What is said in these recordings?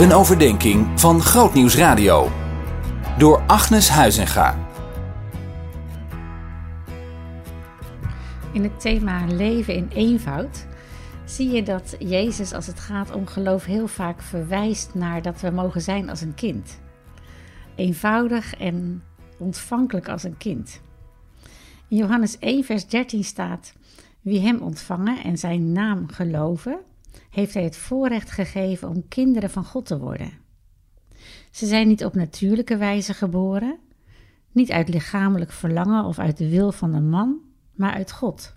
Een overdenking van Grootnieuws Radio. Door Agnes Huizinga. In het thema leven in eenvoud zie je dat Jezus als het gaat om geloof heel vaak verwijst naar dat we mogen zijn als een kind. Eenvoudig en ontvankelijk als een kind. In Johannes 1, vers 13 staat: Wie hem ontvangen en zijn naam geloven, heeft hij het voorrecht gegeven om kinderen van God te worden. Ze zijn niet op natuurlijke wijze geboren, niet uit lichamelijk verlangen of uit de wil van een man, maar uit God.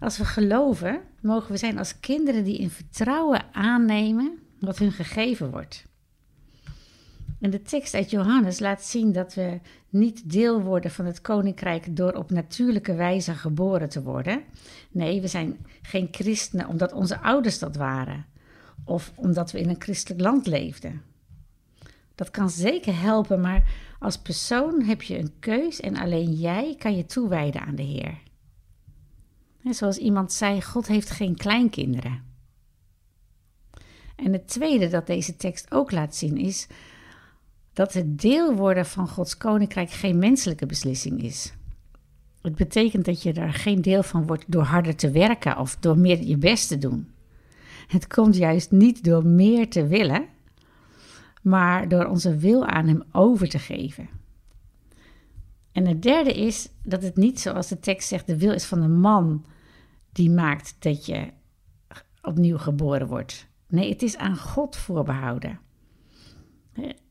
Als we geloven, mogen we zijn als kinderen die in vertrouwen aannemen wat hun gegeven wordt. En de tekst uit Johannes laat zien dat we niet deel worden van het koninkrijk door op natuurlijke wijze geboren te worden. Nee, we zijn geen christenen omdat onze ouders dat waren of omdat we in een christelijk land leefden. Dat kan zeker helpen, maar als persoon heb je een keus en alleen jij kan je toewijden aan de Heer. En zoals iemand zei, God heeft geen kleinkinderen. En het tweede dat deze tekst ook laat zien is dat het deel worden van Gods koninkrijk geen menselijke beslissing is. Het betekent dat je er geen deel van wordt door harder te werken of door meer je best te doen. Het komt juist niet door meer te willen, maar door onze wil aan Hem over te geven. En het derde is dat het niet zoals de tekst zegt, de wil is van een man die maakt dat je opnieuw geboren wordt. Nee, het is aan God voorbehouden.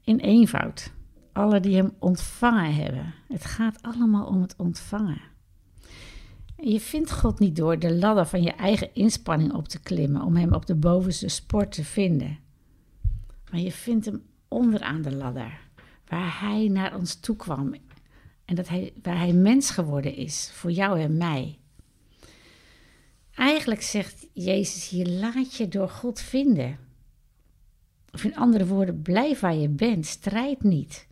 In eenvoud. Alle die hem ontvangen hebben. Het gaat allemaal om het ontvangen. Je vindt God niet door de ladder van je eigen inspanning op te klimmen om hem op de bovenste sport te vinden. Maar je vindt hem onderaan de ladder, waar hij naar ons toe kwam en dat hij, waar hij mens geworden is voor jou en mij. Eigenlijk zegt Jezus hier: laat je door God vinden. Of in andere woorden, blijf waar je bent, strijd niet.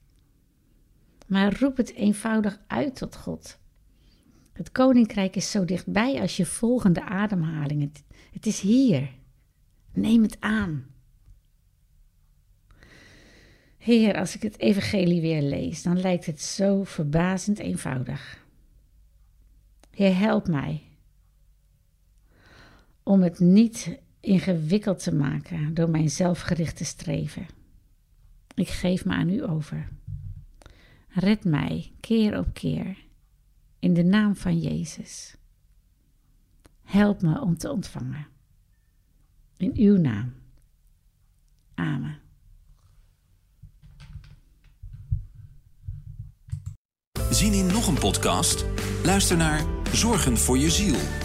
Maar roep het eenvoudig uit tot God. Het koninkrijk is zo dichtbij als je volgende ademhaling. Het, het is hier. Neem het aan. Heer, als ik het evangelie weer lees, dan lijkt het zo verbazend eenvoudig. Heer, help mij om het niet ingewikkeld te maken door mijn zelfgerichte streven. Ik geef me aan u over. Red mij keer op keer in de naam van Jezus. Help me om te ontvangen. In uw naam. Amen. Zien in nog een podcast? Luister naar Zorgen voor je ziel